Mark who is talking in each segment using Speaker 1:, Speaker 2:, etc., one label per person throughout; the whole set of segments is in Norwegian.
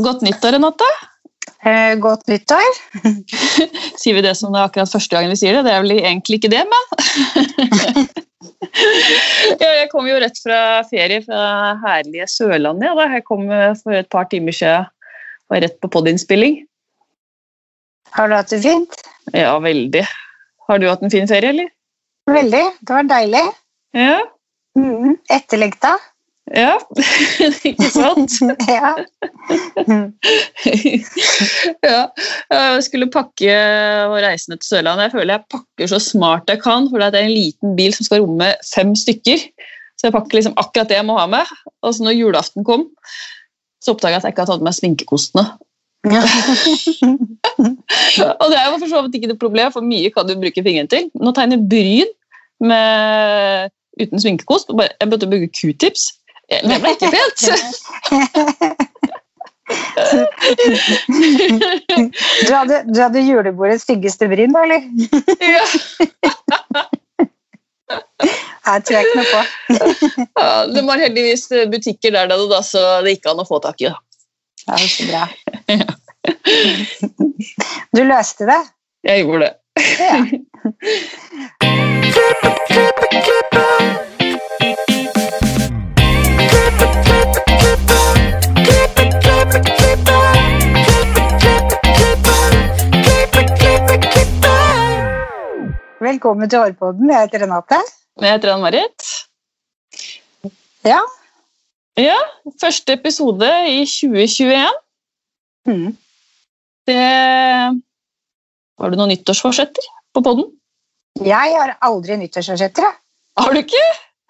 Speaker 1: Godt nyttår, Renate.
Speaker 2: Eh, godt nyttår.
Speaker 1: sier vi det som det er akkurat første gangen vi sier det? Det er vel egentlig ikke det, men ja, Jeg kom jo rett fra ferie fra herlige Sørlandet. Ja, da. Jeg kom eh, for et par timer siden og rett på podinnspilling.
Speaker 2: Har du hatt det fint?
Speaker 1: Ja, veldig. Har du hatt en fin ferie, eller?
Speaker 2: Veldig. Det var deilig.
Speaker 1: Ja.
Speaker 2: Mm, etterlengta.
Speaker 1: Ja, ikke sant?
Speaker 2: ja.
Speaker 1: ja. Jeg skulle pakke og reise ned til Sørlandet. Jeg føler jeg pakker så smart jeg kan, for det er en liten bil som skal romme fem stykker. Så jeg pakker liksom akkurat det jeg må ha med. Og så når julaften kom, så oppdaga jeg at jeg ikke har tatt med sminkekostene.
Speaker 2: Ja.
Speaker 1: og det er jo for så vidt ikke noe problem, for mye kan du bruke fingeren til. Nå tegner bryn med, uten sminkekost. Jeg jeg å bruke q-tips. Det ble ikke pent!
Speaker 2: du, hadde, du hadde julebordets styggeste bryn, da, eller?
Speaker 1: ja.
Speaker 2: Her tror jeg ikke noe på.
Speaker 1: ja, det var heldigvis butikker der, da, så det gikk an å få tak i. Da.
Speaker 2: Ja, så bra. Du løste det?
Speaker 1: Jeg gjorde det.
Speaker 2: Velkommen til Hårpodden. Jeg heter Renate.
Speaker 1: Jeg heter Ann-Marit.
Speaker 2: Ja.
Speaker 1: Ja, første episode i 2021.
Speaker 2: Mm.
Speaker 1: Det Har du noen nyttårsforsetter på podden?
Speaker 2: Jeg har aldri nyttårsforsetter, jeg.
Speaker 1: Har du ikke?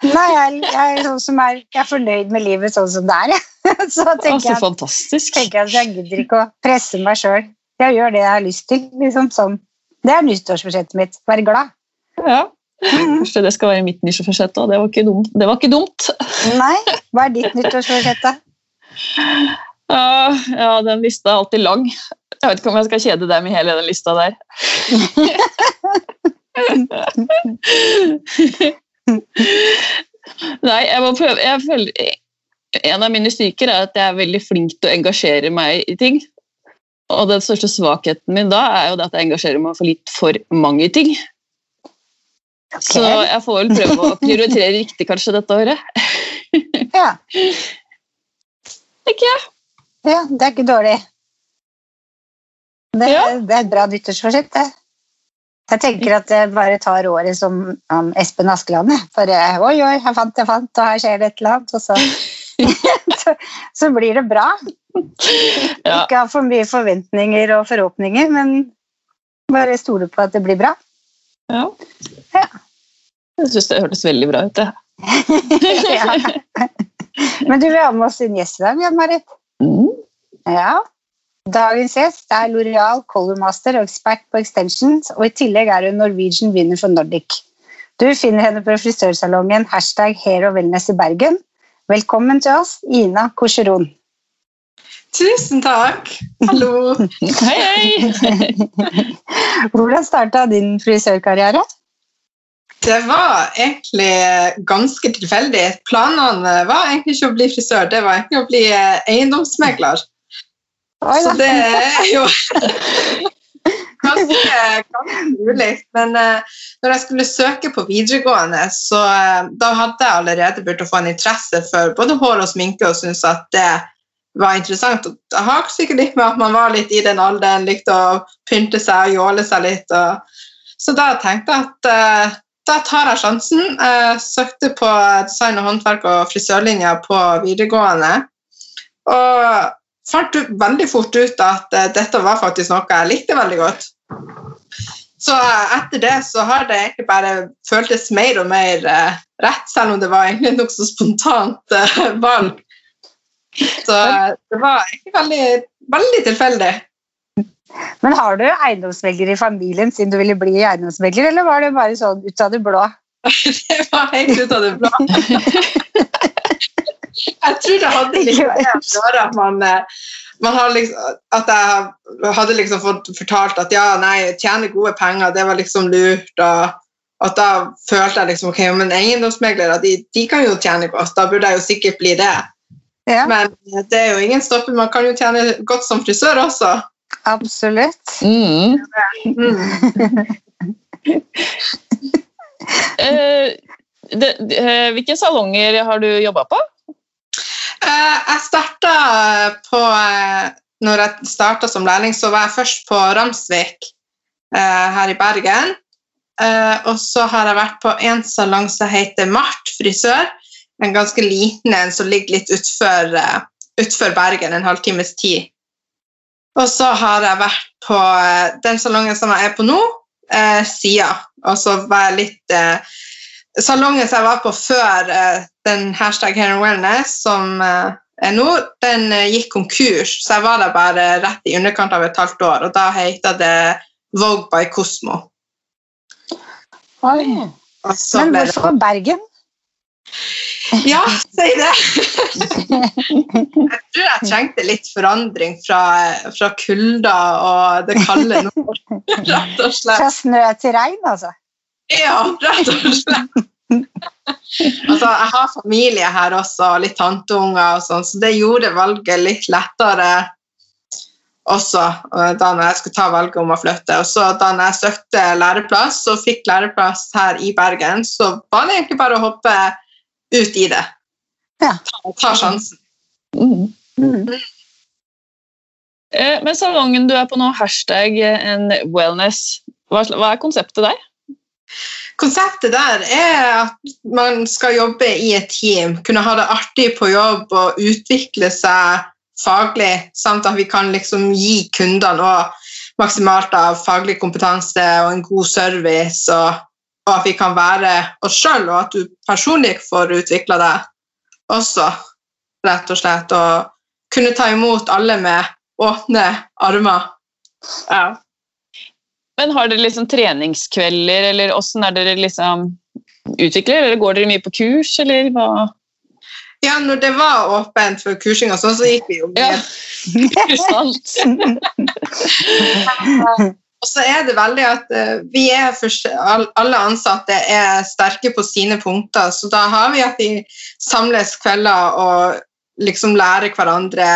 Speaker 2: Nei, jeg, jeg, er sånn som er, jeg er fornøyd med livet sånn som det er. Så tenker
Speaker 1: Altså,
Speaker 2: jeg,
Speaker 1: fantastisk.
Speaker 2: tenker jeg at jeg gidder ikke å presse meg sjøl. Jeg gjør det jeg har lyst til. liksom sånn. Det er nyttårsforsettet mitt. Være glad.
Speaker 1: Ja. Kanskje det skal være mitt nyttårsforsett òg. Det, var ikke dumt. det var ikke dumt.
Speaker 2: Nei, hva er ditt nyttårsforsett, da?
Speaker 1: Ja, den lista er alltid lang. Jeg vet ikke om jeg skal kjede deg med hele den lista der. Nei, jeg må prøve jeg føler, En av mine styrker er at jeg er veldig flink til å engasjere meg i ting. Og den største svakheten min da er jo det at jeg engasjerer meg for litt for mange ting. Så jeg får vel prøve å prioritere riktig kanskje dette året.
Speaker 2: Ja,
Speaker 1: Tenker jeg?
Speaker 2: ja, det er ikke dårlig. Det,
Speaker 1: Ja.
Speaker 2: det er et bra nyttårsforsett, det. Jeg tenker at jeg bare tar året som um, Espen Askeland. Bare oi, oi, jeg fant, jeg fant, og her skjer det et eller annet. Og så, så, så blir det bra.
Speaker 1: Ja.
Speaker 2: Ikke ha for mye forventninger og forhåpninger, men bare stole på at det blir bra.
Speaker 1: Ja.
Speaker 2: Ja.
Speaker 1: Jeg syns det hørtes veldig bra ut. det.
Speaker 2: Ja. Men du vil ha med oss en gjest i dag, Jan Marit?
Speaker 1: Mm.
Speaker 2: Ja. Dagens gjest er L'Oreal Colormaster og ekspert på extensions, og i tillegg er hun Norwegian winner for Nordic. Du finner henne på frisørsalongen hashtag hair og wellness i Bergen. Velkommen til oss, Ina Korseron.
Speaker 3: Tusen takk. Hallo.
Speaker 1: Hei, hei!
Speaker 2: Hvordan starta din frisørkarriere?
Speaker 3: Det var egentlig ganske tilfeldig. Planene var egentlig ikke å bli frisør, det var egentlig å bli eh, eiendomsmegler.
Speaker 2: Oi,
Speaker 3: Så det er jo ganske, ganske ulikt. Men uh, når jeg skulle søke på videregående, så uh, da hadde jeg allerede begynt å få en interesse for både hår og sminke og syntes at det var interessant. Det har sikkert litt med at man var litt i den alderen, likte å pynte seg og jåle seg litt. Og, så da tenkte jeg at eh, da tar jeg sjansen. Jeg søkte på design og håndverk og frisørlinja på videregående. Og fant veldig fort ut at eh, dette var faktisk noe jeg likte veldig godt. Så eh, etter det så har det egentlig bare føltes mer og mer eh, rett, selv om det var egentlig nokså spontant valg. Så det var egentlig veldig, veldig tilfeldig.
Speaker 2: Men har du eiendomsmegler i familien siden du ville bli eiendomsmegler, eller var det bare sånn ut av det blå?
Speaker 3: Det var helt ut av det blå. Jeg tror det hadde litt med å gjøre at man, man hadde liksom, at jeg hadde liksom fått fortalt at ja, nei, tjene gode penger, det var liksom lurt. og at da følte jeg liksom ok, men eiendomsmeglere de, de kan jo tjene godt, da burde jeg jo sikkert bli det.
Speaker 2: Ja,
Speaker 3: Men det er jo ingen stopper. Man kan jo tjene godt som frisør også.
Speaker 2: absolutt.
Speaker 1: Mm.
Speaker 3: Mm.
Speaker 1: Eh, de, de, hvilke salonger har du jobba på?
Speaker 3: Eh, jeg starta på eh, Når jeg starta som lærling, så var jeg først på Ramsvik eh, her i Bergen. Eh, og så har jeg vært på en salong som heter Mart frisør. En ganske liten en som ligger litt utfor, eh, utfor Bergen, en halvtimes tid. Og så har jeg vært på eh, den salongen som jeg er på nå, eh, Sia. Og så var jeg litt eh, Salongen som jeg var på før eh, den hashtag Hair and Wellness, som eh, er nå, den eh, gikk konkurs, så jeg var der bare rett i underkant av et halvt år, og da heita det Vogue by Cosmo.
Speaker 2: Oi. Men hvorfor Bergen?
Speaker 3: Ja, si det! jeg tror jeg trengte litt forandring fra, fra kulda og det kalde nord, rett og slett.
Speaker 2: Fra snø til regn, altså.
Speaker 3: Ja, rett og slett. altså, jeg har familie her også, og litt tanteunger og sånn, så det gjorde valget litt lettere også eh, da når jeg skulle ta valget om å flytte. Og så da når jeg søkte læreplass og fikk læreplass her i Bergen, så var det egentlig bare å hoppe ut i det.
Speaker 2: Ja.
Speaker 3: Ta, ta sjansen.
Speaker 1: Mm.
Speaker 2: Mm.
Speaker 1: Eh, men salongen du er på nå, hashtag en wellness, hva, hva er konseptet der?
Speaker 3: Konseptet der er at man skal jobbe i et team, kunne ha det artig på jobb og utvikle seg faglig, samt at vi kan liksom gi kundene maksimalt av faglig kompetanse og en god service, og, og at vi kan være oss sjøl, og at du personlig får utvikla deg også, rett og slett. Og kunne ta imot alle med åpne armer. Ja.
Speaker 1: Men har dere liksom treningskvelder, eller hvordan er dere liksom utvikler, eller går dere mye på kurs, eller hva?
Speaker 3: ja, når det var åpent for kursing og sånn, så gikk vi jo mye
Speaker 1: Ja?
Speaker 3: Og så er det veldig at eh, vi er alle ansatte er sterke på sine punkter, så da har vi at vi samles kvelder og liksom lærer hverandre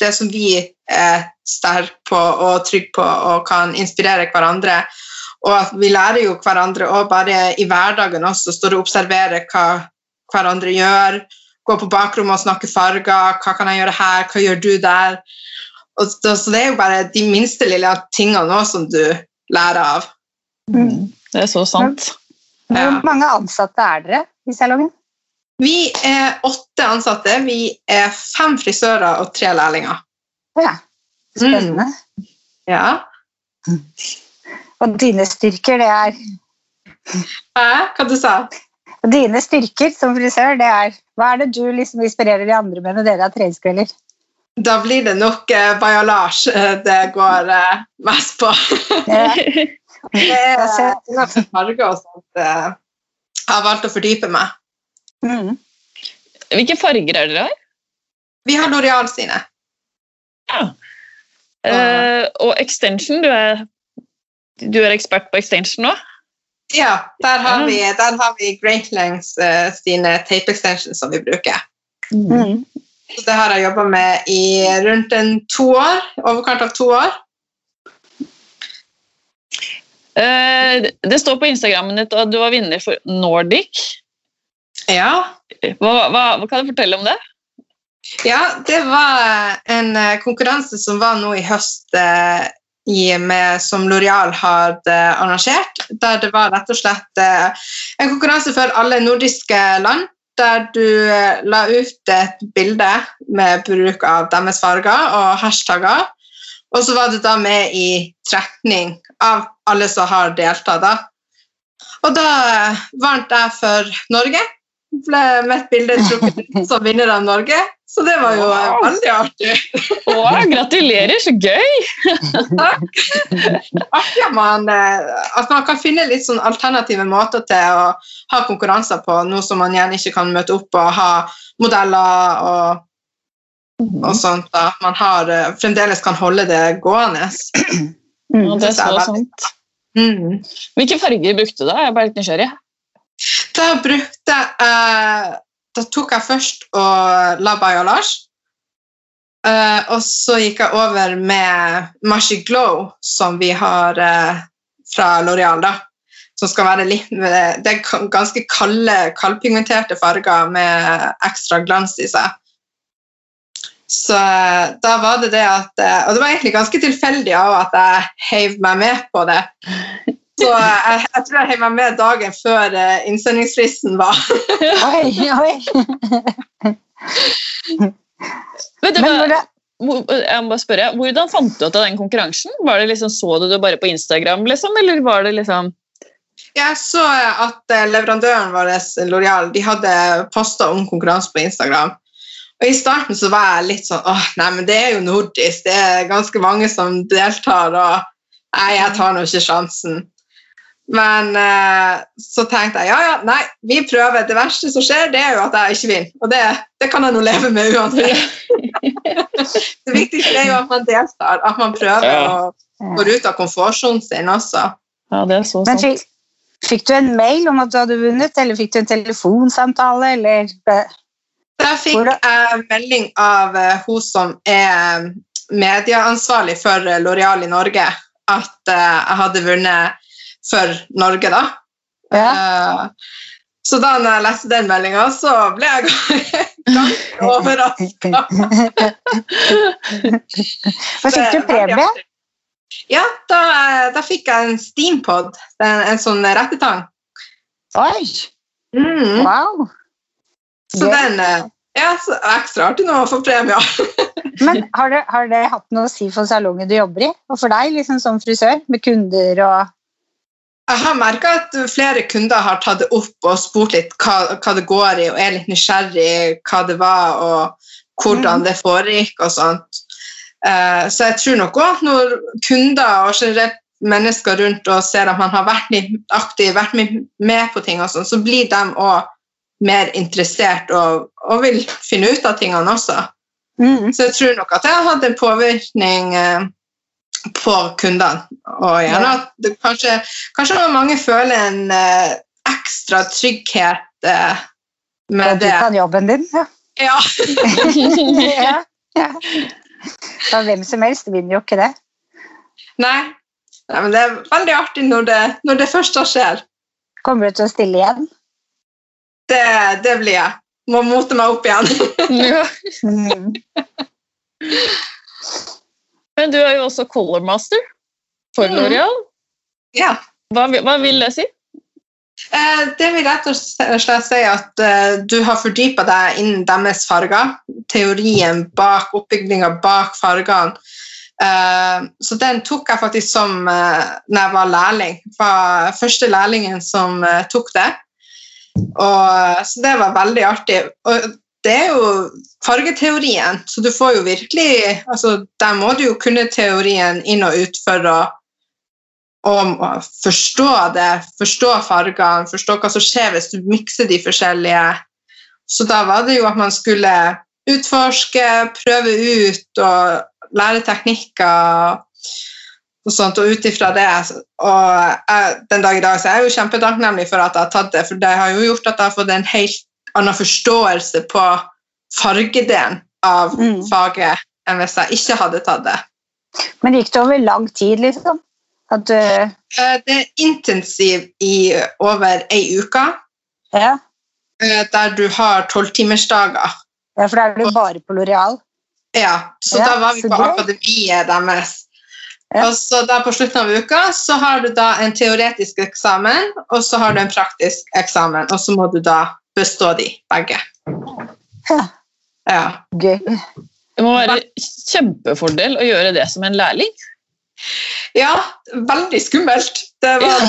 Speaker 3: det som vi er sterke på og trygge på og kan inspirere hverandre. Og at vi lærer jo hverandre og bare i hverdagen også står og observerer hva hverandre gjør. Gå på bakrommet og snakke farger. Hva kan jeg gjøre her? Hva gjør du der? Og så, så det er jo bare de minste lille tingene nå som du lærer av.
Speaker 2: Mm.
Speaker 1: Det er så sant.
Speaker 3: Ja.
Speaker 2: Hvor mange ansatte er dere i salongen?
Speaker 3: Vi er åtte ansatte. Vi er fem frisører og tre lærlinger.
Speaker 2: Ja, spennende.
Speaker 3: Ja.
Speaker 2: Og dine styrker, det er
Speaker 3: Hæ? Hva du sa
Speaker 2: du? Dine styrker som frisør, det er Hva er det du liksom inspirerer de andre med når dere har treningskvelder?
Speaker 3: Da blir det nok uh, bajalage eh, det går eh, mest på. Det er innenfor farger og sånt eh, jeg har valgt å fordype meg.
Speaker 2: Mm.
Speaker 1: Hvilke farger er dere har?
Speaker 3: Vi har Loreal sine.
Speaker 1: Eh, og extension, du er, du er ekspert på extension nå?
Speaker 3: Ja, der har
Speaker 1: Ja.
Speaker 3: vi, der har vi Great Lengths eh, sine tape extensions som vi bruker.
Speaker 2: Mm.
Speaker 3: Det har jeg jobba med i rundt en to år. Overkant av to år.
Speaker 1: Eh, det står på Instagrammen ditt at du var vinner for Nordic.
Speaker 3: Ja,
Speaker 1: Hva, hva, hva kan du fortelle om det?
Speaker 3: Ja, det var en eh, konkurranse som var nå i høst eh, i, med, som L'Oreal hadde arrangert. Der det var rett og slett en konkurranse for alle nordiske land. Der du eh, la ut et bilde med bruk av deres farger og hashtagger. Og så var det da med i trekning av alle som har deltatt. da. Og da eh, vant jeg for Norge. Ble mitt bilde trukket ut som vinner av Norge. Så det var jo eh,
Speaker 1: Wow.
Speaker 3: veldig artig.
Speaker 1: Å, gratulerer, så gøy!
Speaker 3: artig at man, eh, at man kan finne litt sånn alternative måter til å ha konkurranser på, noe som man gjerne ikke kan møte opp og ha modeller og, og sånt. At man har, eh, fremdeles kan holde det gående.
Speaker 1: Mm, det er så sant.
Speaker 3: Mm.
Speaker 1: Hvilke farger brukte du da? Jeg er bare litt nysgjerrig.
Speaker 3: Da brukte jeg Da tok jeg først og la bajalage. Lars. og så gikk jeg over med Mashi Glow, som vi har eh, fra L'Oreal. Som skal være litt med, Det er ganske kalde, kaldpigmenterte farger med ekstra glans i seg. Så eh, da var det det at eh, Og det var egentlig ganske tilfeldig av at jeg heiv meg med på det. Så eh, jeg, jeg tror jeg heiv meg med dagen før eh, innsendingsfristen var.
Speaker 2: Oi, oi.
Speaker 1: Vet du
Speaker 2: Men hvordan,
Speaker 1: Jeg må bare spørre, Hvordan fant du ut av den konkurransen? Var det liksom, Så du det bare på Instagram, liksom, eller var det liksom
Speaker 3: Jeg så at eh, leverandøren vår, L'Oreal, de hadde posta om konkurranse på Instagram. Og I starten så var jeg litt sånn åh, nei, men det er jo nordisk, det er ganske mange som deltar, og nei, jeg tar nå ikke sjansen. Men eh, så tenkte jeg ja, ja, nei, vi prøver. Det verste som skjer, det er jo at jeg ikke vinner. Og det, det kan jeg nå leve med uansett. det viktigste er jo at man deltar, at man prøver
Speaker 1: Ja.
Speaker 3: å gå ut av komfortsonen sin også.
Speaker 1: Ja, det er så
Speaker 2: men
Speaker 1: sant.
Speaker 2: fikk, fikk du en mail om at du hadde vunnet, eller fikk du en telefonsamtale, eller
Speaker 3: Da fikk
Speaker 2: jeg
Speaker 3: jeg melding av eh, hun som er medieansvarlig for eh, L'Oreal i Norge, at eh, jeg hadde vunnet for Norge, da.
Speaker 2: Ja.
Speaker 3: Eh, så da når jeg leste den meldinga, så ble jeg ganske overraska.
Speaker 2: Hva fikk du premie?
Speaker 3: Ja, da, da fikk jeg en Steampod, en, en sånn rettetang.
Speaker 2: Oi,
Speaker 3: Mm.
Speaker 2: wow.
Speaker 3: Så
Speaker 2: Gøy.
Speaker 3: den eh, Ja, så ekstra artig nå å få premier.
Speaker 2: Men har det, har det hatt noe å si for salongen du jobber i, og for deg liksom som frisør, med kunder og
Speaker 3: Jeg har merka at flere kunder har tatt det opp og spurt litt hva, hva det går i, og er litt nysgjerrig hva det var, og hvordan det foregikk og sånt. Eh, så jeg tror nok òg når kunder og generelt mennesker rundt og ser at man har vært litt aktiv, vært med på ting, og sånn, så blir de òg mer interessert og, og vil finne ut av tingene også.
Speaker 2: mm.
Speaker 3: Så jeg tror nok at jeg har hatt en påvirkning på kundene. Og gjerne at det kanskje, kanskje mange føler en eh, ekstra trygghet eh,
Speaker 2: Og
Speaker 3: med
Speaker 2: du
Speaker 3: det.
Speaker 2: kan jobben din. Ja.
Speaker 3: Ja.
Speaker 2: ja. ja. Da hvem som helst vinner jo ikke det.
Speaker 3: Nei. Nei, men det er veldig artig når det, når det først skjer.
Speaker 2: Kommer du til å stille igjen?
Speaker 3: Det, det blir jeg. Må mote meg opp igjen.
Speaker 1: Ja.
Speaker 2: Mm.
Speaker 1: Men du er jo også colormaster for
Speaker 3: Mm.
Speaker 1: L'Oreal.
Speaker 3: ja.
Speaker 1: Hva, hva vil det si?
Speaker 3: Eh, det vil rett og slett si at eh, du har fordypa deg innen deres farger. Teorien bak oppbygninga bak fargene. Eh, så den tok jeg faktisk som når jeg var lærling. Var første lærlingen som tok det. Og, så det var veldig artig. Og det er jo fargeteorien, så du får jo virkelig altså, Der må du jo kunne teorien inn og ut for å å forstå det, forstå fargene, forstå hva som skjer hvis du mikser de forskjellige. Så da var det jo at man skulle utforske, prøve ut og lære teknikker og sånt, og ut ifra det. Og jeg, den dag i dag så er jeg jo kjempetakknemlig for at jeg har tatt det, for det har jo gjort at jeg har fått en helt annen forståelse på fargedelen av
Speaker 2: Mm.
Speaker 3: faget enn hvis jeg ikke hadde tatt det.
Speaker 2: Men gikk det over lang tid, liksom? At du
Speaker 3: Eh, Det er intensiv i over ei uke,
Speaker 2: Ja,
Speaker 3: eh, der du har tolvtimersdager.
Speaker 2: ja for da er du bare på Loreal.
Speaker 3: Ja, så
Speaker 2: Ja,
Speaker 3: da var vi på akademiet deres.
Speaker 2: Ja.
Speaker 3: Og så da På slutten av uka så har du da en teoretisk eksamen, og så har du en praktisk eksamen, og så må du da bestå de begge.
Speaker 2: Ja.
Speaker 3: Ja.
Speaker 2: Gøy.
Speaker 1: Det må være kjempefordel å gjøre det som en lærling.
Speaker 3: ja, veldig skummelt. Det var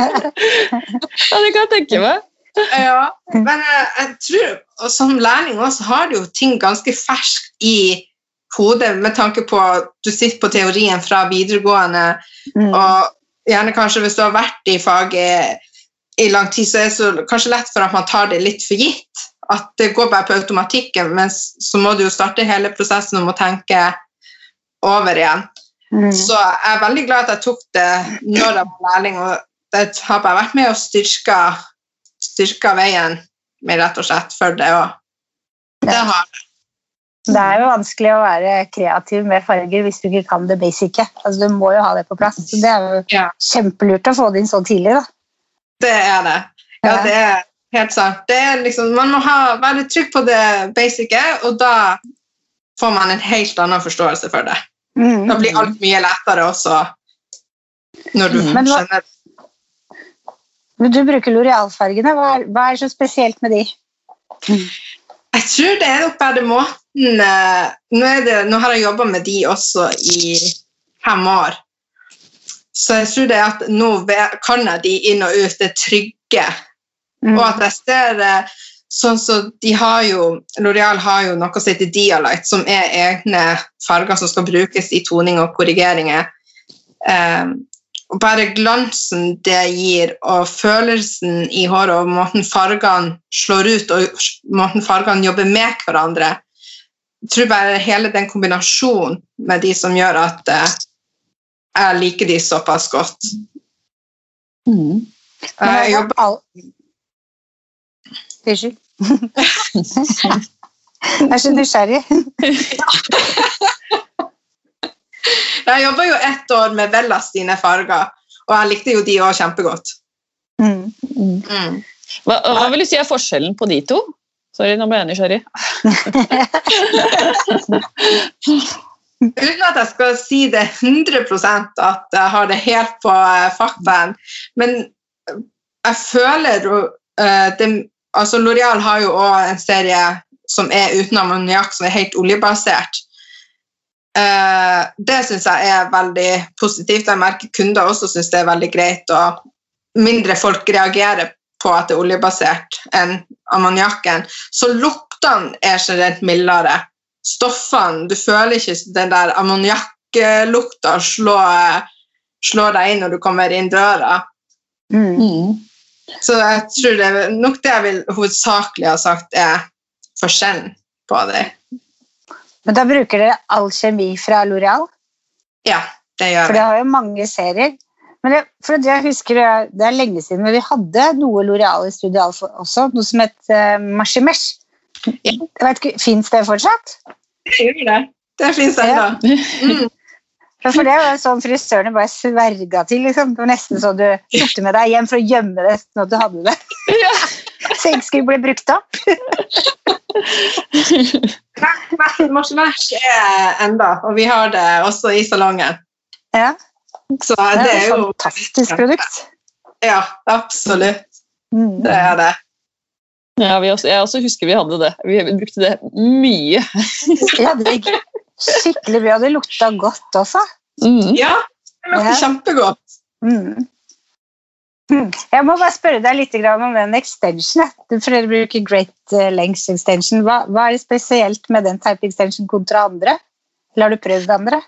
Speaker 1: Ja, det kan jeg tenke meg.
Speaker 3: Ja, men jeg tror, og som lærling også, har du jo ting ganske ferskt i hodet med tanke på at du sitter på teorien fra videregående,
Speaker 2: Mm.
Speaker 3: og gjerne kanskje hvis du har vært i faget i lang tid, så er det så, kanskje lett for at man tar det litt for gitt. At det går bare på automatikken, men så må du jo starte hele prosessen om å tenke over igjen.
Speaker 2: Mm.
Speaker 3: Så jeg er veldig glad at jeg tok det når jeg var lærling, og det har bare vært med og styrka, styrka veien min, rett og slett, for det òg. Det har
Speaker 2: Det er jo vanskelig å være kreativ med farger hvis du ikke kan det basice. Altså, du må jo ha det på plass. Så det er jo
Speaker 3: Ja.
Speaker 2: kjempelurt å få det inn så tidlig. da.
Speaker 3: Det er det. Ja, det er helt sant. Det er liksom, man må ha, være trygg på det basice, og da får man en helt annen forståelse for det.
Speaker 2: Mm.
Speaker 3: Da blir alt mye lettere også når du
Speaker 1: Mm.
Speaker 3: Skjønner
Speaker 2: Men du bruker L'Oreal-fargene. Hva, hva er så spesielt med de?
Speaker 3: Jeg tror det er nok bare måten eh, Nå, det, nå har jeg jobba med de også i fem år. Så jeg tror det er at nå kan jeg de inn og ut. Det er trygge.
Speaker 2: Mm.
Speaker 3: Og at jeg ser eh, sånn så de har jo, L'Oreal har jo noe som heter Dialight, som er egne farger som skal brukes i toning og korrigeringer. Um, og bare glansen det gir, og følelsen i håret, og måten fargene slår ut, og måten fargene jobber med hverandre. Jeg tror bare hele den kombinasjonen med de som gjør at eh, jeg liker de såpass godt.
Speaker 1: Mm.
Speaker 3: Jeg jobber
Speaker 2: Unnskyld. Jeg er så nysgjerrig.
Speaker 3: Jeg jobba jo ett år med Vellas sine farger, og jeg likte jo de òg kjempegodt.
Speaker 2: Mm.
Speaker 1: Mm. Hva, hva vil du si er forskjellen på de to? Sorry, nå ble jeg nysgjerrig.
Speaker 3: Uten at jeg skal si det 100% at jeg har det helt på fakten, faktaen, men eh, jeg føler eh, det, altså L'Oreal har jo òg en serie som er uten ammoniakk, som er helt oljebasert. Eh, det syns jeg er veldig positivt. Jeg merker kunder også syns det er veldig greit, og mindre folk reagerer på at det er oljebasert enn ammoniakken. Så luktene er generelt mildere. Stoffene Du føler ikke den der ammoniakklukta slå, slå deg inn når du kommer inn døra.
Speaker 2: Mm.
Speaker 3: Så jeg tror det nok det jeg vil hovedsakelig ha sagt er forskjellen på det.
Speaker 2: Men da bruker dere all kjemi fra L'Oreal?
Speaker 3: Ja, det gjør
Speaker 2: For det har jo mange serier. Men det, for det jeg husker, det er- lenge siden, men vi hadde noe L'Oreal i studio også, noe som het uh, Machimesh.
Speaker 3: Ja.
Speaker 2: Fins det fortsatt?
Speaker 3: Det gjør det. Det fins ennå. Mm.
Speaker 2: For for det var sånn frisørene bare sverga til. liksom. Det var nesten så du tok det med deg hjem for å gjemme det sånn at du hadde det.
Speaker 1: Ja.
Speaker 2: Så ikke skulle bli brukt opp.
Speaker 3: Marsjevers er enda, og vi har det også i salongen.
Speaker 2: Ja,
Speaker 3: Så
Speaker 2: det
Speaker 3: det
Speaker 2: er
Speaker 3: er jo
Speaker 2: fantastisk produkt.
Speaker 3: Ja, absolutt.
Speaker 2: Mm.
Speaker 3: Det er det.
Speaker 1: Ja, vi også, jeg også husker vi hadde det. Vi brukte det mye.
Speaker 2: Ja, det gikk skikkelig bra. Det lukta godt også.
Speaker 1: Mm.
Speaker 3: Ja, det lukter
Speaker 2: Ja.
Speaker 3: kjempegodt.
Speaker 2: Mm. Mm. Jeg må bare spørre deg litt om den extension. For dere bruker Great eh, Lengths extension. Hva, hva er det spesielt med den type extension kontra andre? Eller har du prøvd andre?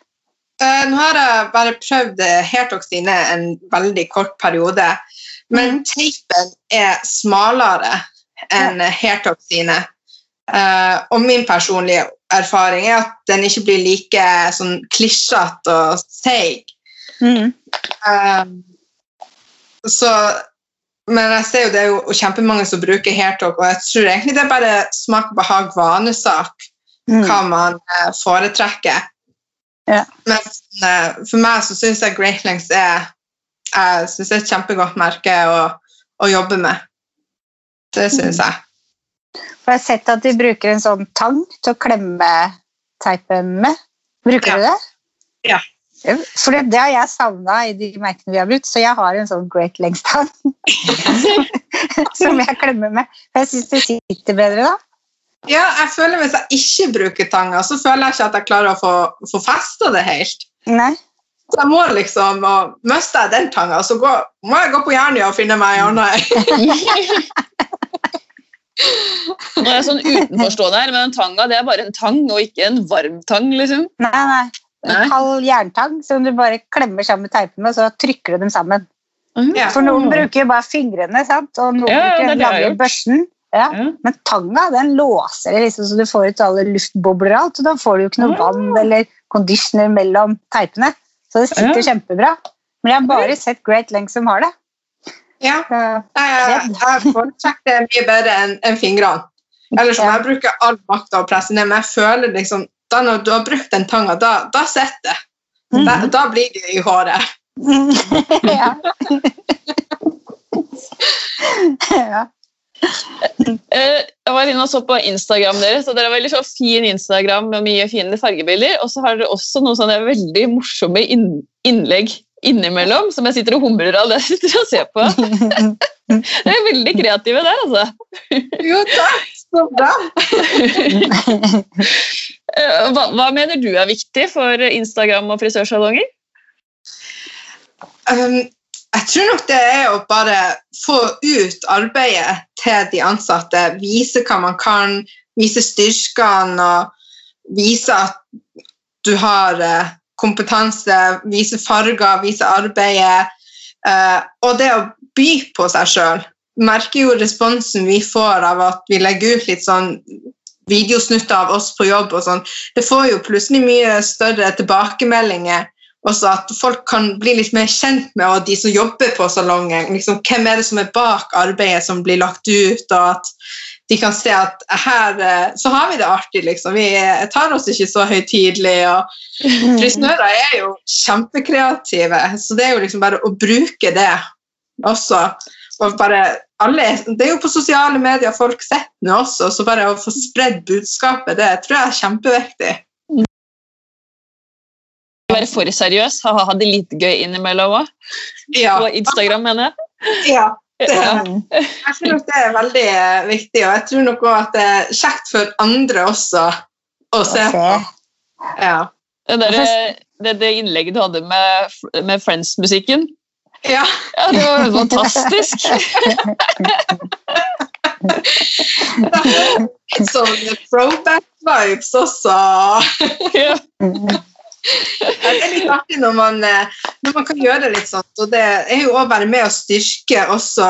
Speaker 3: Uh, nå har jeg bare prøvd eh, Hairtoxine en veldig kort periode, men
Speaker 2: mm.
Speaker 3: teipen er smalere enn Hairtoxine. Uh, og min personlige erfaring er at den ikke blir like sånn klisjete og seig.
Speaker 2: Mm.
Speaker 3: Uh, så men jeg ser jo det er jo kjempemange som bruker hairtalk, og jeg tror egentlig det er bare smak behag, vanesak,
Speaker 2: Mm.
Speaker 3: hva man uh, foretrekker.
Speaker 2: Yeah.
Speaker 3: Men for meg så syns jeg Great Lengths er, er et kjempegodt merke å, å jobbe med. Det syns jeg.
Speaker 2: For jeg har sett at de bruker en sånn tang til å klemme teipen med. Bruker
Speaker 3: Ja.
Speaker 2: du det?
Speaker 3: Ja.
Speaker 2: For det, det har jeg savna i de merkene vi har brukt, så jeg har en sånn Great Lengths-tang som jeg klemmer med. For jeg syns det sitter bedre da.
Speaker 3: Ja, jeg føler Hvis jeg ikke bruker tanga, så føler jeg ikke at jeg klarer å få, få festa det helt.
Speaker 2: Nei.
Speaker 3: Så jeg må liksom, og Mister jeg den tanga, så går, må jeg gå på Jernia og finne meg en annen.
Speaker 1: Nå er jeg sånn utenforstående her, men en tanga det er bare en tang, og ikke en varm tang. liksom.
Speaker 2: Nei, nei.
Speaker 1: Nei.
Speaker 2: En kald jerntang som du bare klemmer sammen med teipen og så trykker du dem sammen.
Speaker 3: Ja.
Speaker 2: For noen bruker jo bare fingrene, sant? og noen
Speaker 1: Ja,
Speaker 2: bruker
Speaker 1: er
Speaker 2: den lange
Speaker 1: gjort.
Speaker 2: børsten. Ja.
Speaker 1: Ja.
Speaker 2: Men tanga den låser liksom, så du får ut alle luftbobler og alt, og da får du jo ikke noe
Speaker 1: Ah.
Speaker 2: vann eller conditioner mellom teipene. Så det sitter kjempebra. Men jeg har bare sett Great Length som har det.
Speaker 3: Ja, jeg, jeg foretrekker det mye bedre enn en fingrene. Eller som jeg bruker all makta å presse ned, men jeg føler liksom da når du har brukt den tanga, da, da sitter det. Da,
Speaker 2: Mhm.
Speaker 3: da blir det i håret.
Speaker 2: ja. ja.
Speaker 1: Eh, Jeg var inne og så på Instagram deres, og dere har veldig så fin Instagram med mye fine fargebilder. Og så har dere også noen sånne veldig morsomme innlegg innimellom som jeg sitter og humrer av det jeg sitter og ser på. Dere er veldig kreative der, altså.
Speaker 3: Jo, takk! Så bra.
Speaker 1: Eh, Hva, hva mener du er viktig for Instagram og frisørsalonger?
Speaker 3: Um, jeg tror nok det er å bare få ut arbeidet til de ansatte. Vise hva man kan, vise styrkene og vise at du har eh, kompetanse, vise farger, vise arbeidet. eh, og det å by på seg sjøl. Merker jo responsen vi får av at vi legger ut litt sånn videosnutter av oss på jobb og sånn. Det får jo plutselig mye større tilbakemeldinger også at folk kan bli litt mer kjent med og de som jobber på salongen. Liksom, hvem er det som er bak arbeidet som blir lagt ut, og at de kan se at her eh, så har vi det artig, liksom. Vi tar oss ikke så høytidelig. og Frisører er jo kjempekreative, så det er jo liksom bare å bruke det også. Og bare alle, det er jo på sosiale medier folk sitter nå også, så bare å få spredd budskapet, det tror jeg er kjempeviktig.
Speaker 1: Være for seriøs, ha det litt gøy innimellom òg.
Speaker 3: Ja,
Speaker 1: På Instagram, mener jeg.
Speaker 3: ja.
Speaker 1: Ja.
Speaker 3: jeg tror nok det er veldig eh, viktig, og jeg tror nok også at det er kjekt for andre også å se på. Ja.
Speaker 1: Det, der, det, det innlegget du hadde med, med Friends-musikken,
Speaker 3: ja.
Speaker 1: ja, det var fantastisk.
Speaker 3: Sånn throwback-vibes også.
Speaker 1: Ja.
Speaker 3: Det er litt artig når man, eh, når man kan gjøre det litt sånn. og det er jo å bare med å styrke også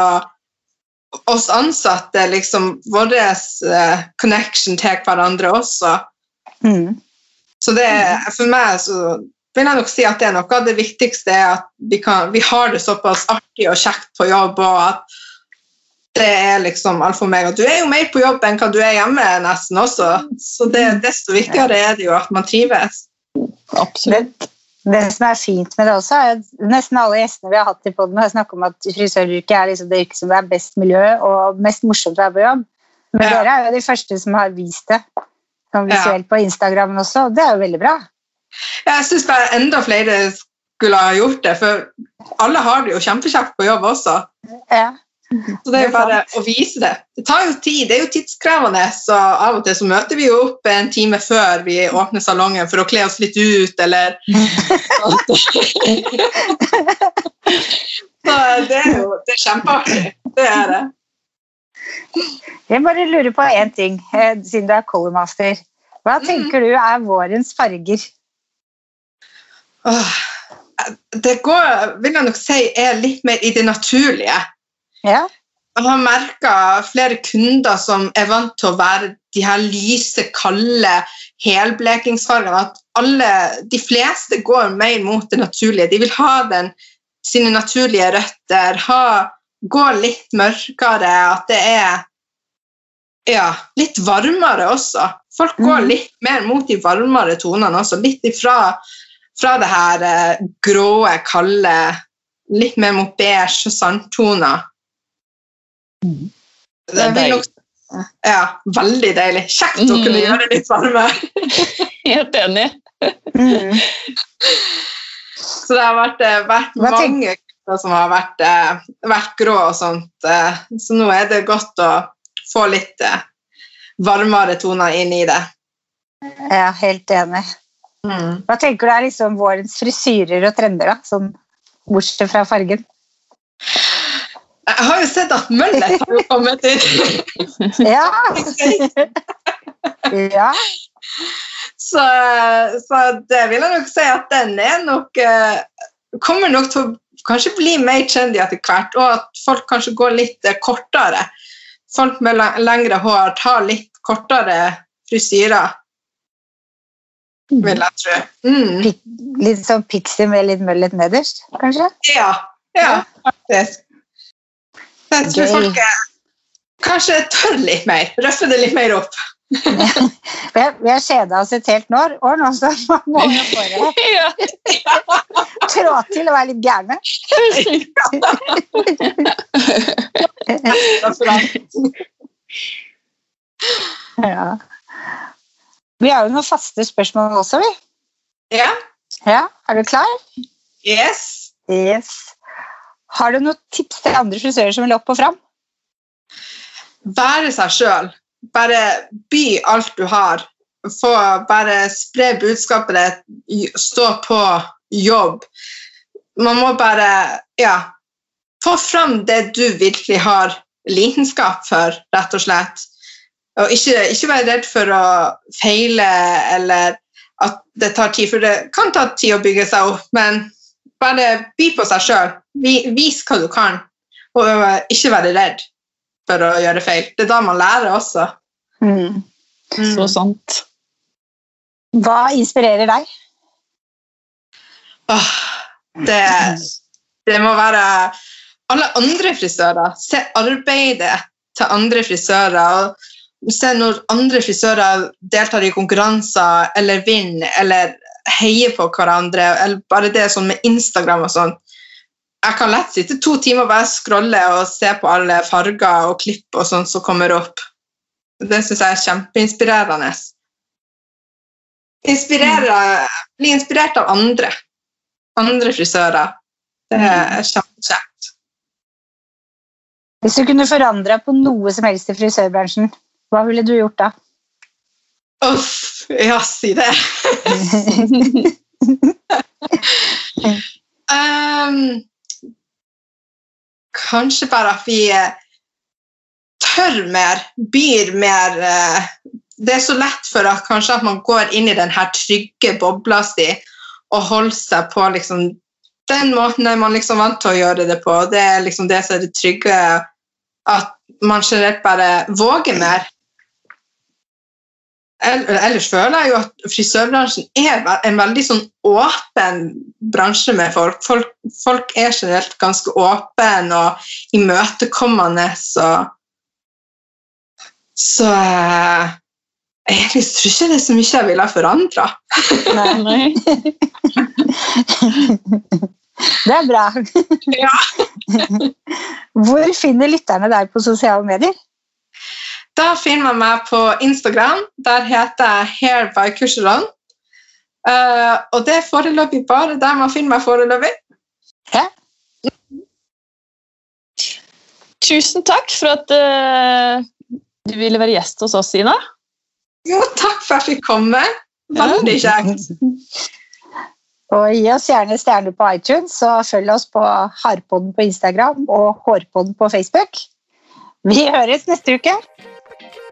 Speaker 3: oss ansatte, liksom vår eh, connection til hverandre også.
Speaker 2: Mm.
Speaker 3: Så det, for meg så vil jeg nok si at det er noe av det viktigste er at vi, kan, vi har det såpass artig og kjekt på jobb, og at det er liksom alfa og omega. Du er jo mer på jobb enn hva du er hjemme nesten også, så det, desto viktigere er det jo at man trives.
Speaker 1: Absolutt.
Speaker 2: Det, det som er fint med det også, er at nesten alle gjestene vi har hatt i podden, har snakket om at frisøryrket er liksom det yrket som er best miljø og mest morsomt å være på jobb. Men
Speaker 3: Ja.
Speaker 2: dere er jo de første som har vist det sånn visuelt på Instagram også, og det er jo veldig bra.
Speaker 3: Jeg syns bare enda flere skulle ha gjort det, for alle har det jo kjempekjekt på jobb også.
Speaker 2: Ja.
Speaker 3: Så det er jo bare å vise det. Det tar jo tid, det er jo tidskrevende, så av og til så møter vi jo opp en time før vi åpner salongen for å kle oss litt ut, eller Så det er jo det er kjempeartig. Det er det.
Speaker 2: Jeg bare lurer på én ting, eh, siden du er colormaster. Hva tenker du er vårens farger?
Speaker 3: Det går, vil jeg nok si, er litt mer i det naturlige.
Speaker 2: Ja.
Speaker 3: Jeg har merka flere kunder som er vant til å være de her lyse, kalde helblekingsfargene. At alle, de fleste går mer mot det naturlige. De vil ha den, sine naturlige røtter, ha, gå litt mørkere. At det er ja, litt varmere også. Folk går
Speaker 2: Mhm.
Speaker 3: litt mer mot de varmere tonene også. Litt ifra fra det her eh, gråe, kalde, litt mer mot beige og
Speaker 1: Det er
Speaker 3: deilig. Ja, veldig deilig. Kjekt å kunne
Speaker 1: Mm.
Speaker 3: gjøre litt varme.
Speaker 1: Helt enig.
Speaker 2: Mm.
Speaker 3: Så det har vært, eh, vært mange kunder som har vært, eh, vært grå og sånt. eh, Så nå er det godt å få litt varmere toner inn i det.
Speaker 2: Er helt enig.
Speaker 3: Mm.
Speaker 2: Hva tenker du er liksom vårens frisyrer og trender, da? Sånn bortsett fra fargen.
Speaker 3: Jeg har jo sett at møllet har jo kommet ut.
Speaker 2: Ja! ja.
Speaker 3: Så, så det vil jeg nok si at den er nok eh, Kommer nok til å kanskje bli mer trendy etter hvert, og at folk kanskje går litt eh, kortere. Folk med lengre hår tar litt kortere frisyrer, vil jeg tro. Mm.
Speaker 2: Litt sånn pixie med litt møllet nederst, kanskje?
Speaker 3: Ja, ja, faktisk. Så jeg tror folk kanskje tør litt mer. Røffe det litt mer opp.
Speaker 2: Vi har, kjeda oss et helt år, år nå, så man må jo bare trå til og være litt gærne. Ja. Vi har jo noen faste spørsmål også, vi.
Speaker 3: Ja.
Speaker 2: Ja, Er du klar?
Speaker 3: Yes.
Speaker 2: Yes. Har du noen tips til andre frisører som vil opp og fram?
Speaker 3: Være seg sjøl. Bare by alt du har. Få bare spre budskapet ditt. Stå på jobb. Man må bare ja, få fram det du virkelig har lidenskap for, rett og slett. Og ikke, ikke være redd for å feile eller at det tar tid, for det kan ta tid å bygge seg opp, men bare by på seg sjøl. Vis hva du kan, og øh, ikke være redd for å gjøre feil. Det er da man lærer også.
Speaker 2: Mm.
Speaker 1: Så sant.
Speaker 2: Hva inspirerer deg?
Speaker 3: Åh, det, det må være alle andre frisører. Se arbeidet til andre frisører. og Se når andre frisører deltar i konkurranser eller vinner eller heier på hverandre. eller Bare det sånn med Instagram og sånn. Jeg kan lett sitte to timer og bare scrolle og se på alle farger og klipp og sånn som kommer opp. Det syns jeg er kjempeinspirerende. Inspirere, bli inspirert av andre. Andre frisører. Det er kjempekjekt.
Speaker 2: Hvis du kunne forandra på noe som helst i frisørbransjen, hva ville du gjort da?
Speaker 3: Uff, ja, si det. um, kanskje bare at vi eh, tør mer, byr mer uh, Det er så lett for at kanskje at man går inn i den her trygge bobla si og holder seg på liksom, den måten er man liksom vant til å gjøre det på. Det er liksom det som er det trygge. At man generelt bare våger mer. Ellers føler jeg jo at frisørbransjen er en veldig sånn åpen bransje med folk. Folk, folk er generelt ganske åpne og imøtekommende. Så, så jeg tror ikke det er så mye jeg ville ha forandra.
Speaker 1: Nei.
Speaker 2: Det er bra.
Speaker 3: Ja.
Speaker 2: Hvor finner lytterne deg på sosiale medier?
Speaker 3: Da finner man meg på Instagram. Der heter jeg Hair by Kurseron. Uh, og det er foreløpig bare der man finner meg foreløpig.
Speaker 2: Hæ?
Speaker 1: Tusen takk for at uh, du ville være gjest hos oss, Ina.
Speaker 3: Jo, takk for at jeg fikk komme. Veldig kjekt.
Speaker 2: Og gi oss gjerne stjerner på iTunes, og følg oss på Harpodden på Instagram og Hårpodden på Facebook. Vi høres neste uke.